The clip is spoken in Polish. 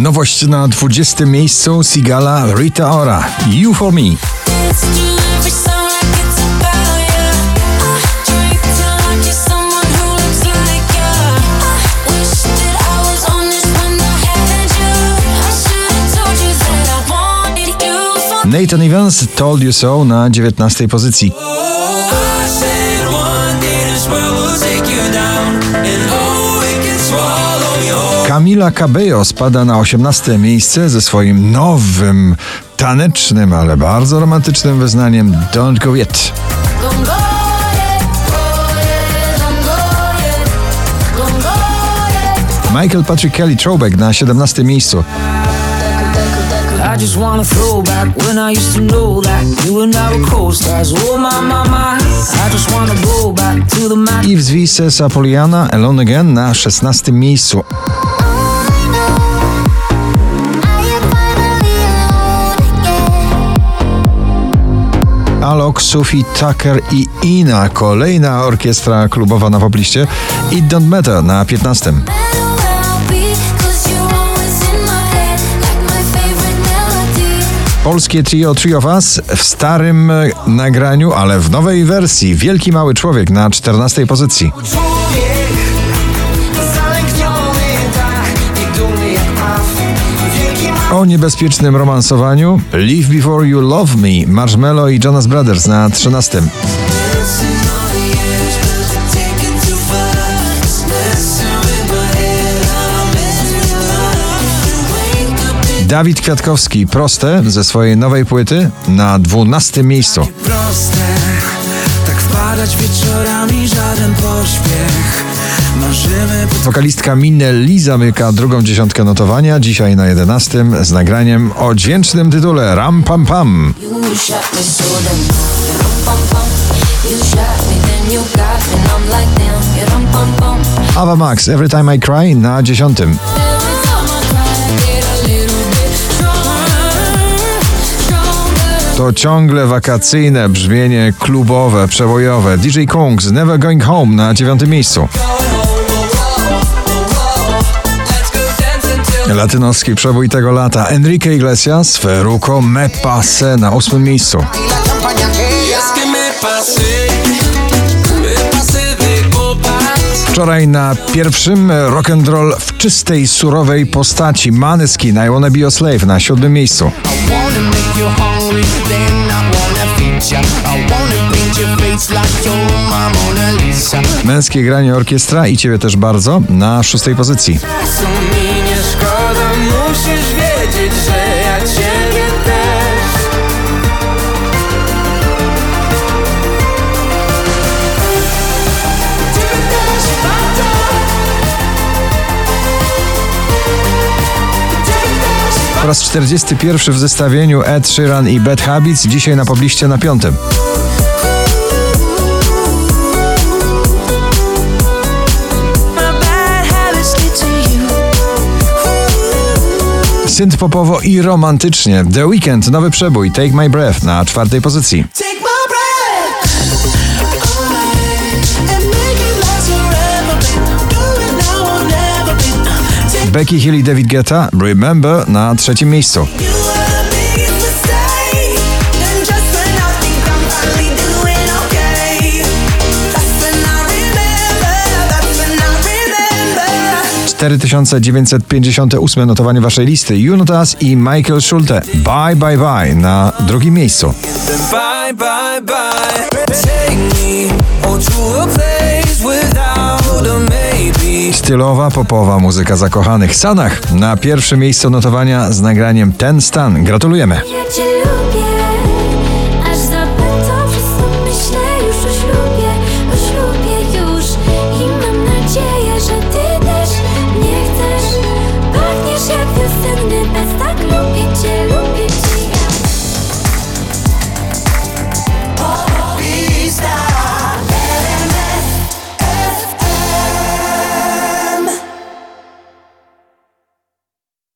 Nowość na 20 miejscu Sigala Rita Ora. You for me. Nathan Evans Told You So na 19 pozycji. Camila Cabello spada na 18 miejsce ze swoim nowym, tanecznym, ale bardzo romantycznym wyznaniem Don't Go Yet. Michael Patrick Kelly Throwback na 17 miejscu. I just wanna throw back when I used to know that you and I were co-stars. Oh my, my, my. I just wanna go back to the man. Yves Vices Apoliana Alone Again na 16 miejscu. Alok, Sufi, Tucker i Ina. Kolejna orkiestra klubowa na pobliście. It Don't Matter na 15. Polskie trio Trio of Us w starym nagraniu, ale w nowej wersji. Wielki Mały Człowiek na 14 pozycji. O niebezpiecznym romansowaniu Live Before You Love Me Marshmello i Jonas Brothers na 13. Dawid Kwiatkowski, proste ze swojej nowej płyty na 12 miejscu. Proste, tak wpadać wieczorami żaden pośpiech. Wokalistka Minelli zamyka drugą dziesiątkę notowania, dzisiaj na 11 z nagraniem o dźwięcznym tytule Ram Pam Pam. Ava Max, Every Time I Cry na dziesiątym. To ciągle wakacyjne brzmienie klubowe, przebojowe. DJ Kungs, Never Going Home na dziewiątym miejscu. Latynoski przebój tego lata Enrique Iglesias, Feruco Me Pase na ósmym miejscu. Wczoraj na pierwszym rock and roll w czystej, surowej postaci Maneskin I Wanna Be Your Slave na siódmym miejscu. Męskie granie orkiestra i ciebie też bardzo na szóstej pozycji. musisz raz 41 w zestawieniu Ed Sheeran i Bad Habits, dzisiaj na pobliście na piątym. Synth popowo i romantycznie. The Weekend, nowy przebój Take My Breath na czwartej pozycji. Becky Hill i David Guetta Remember na trzecim miejscu. 4958 notowanie waszej listy. Junotas i Michael Schulte. Bye, bye, bye na drugim miejscu. Bye, bye, bye. Stylowa, popowa muzyka zakochanych. Sanach na pierwsze miejsce notowania z nagraniem Ten Stan. Gratulujemy.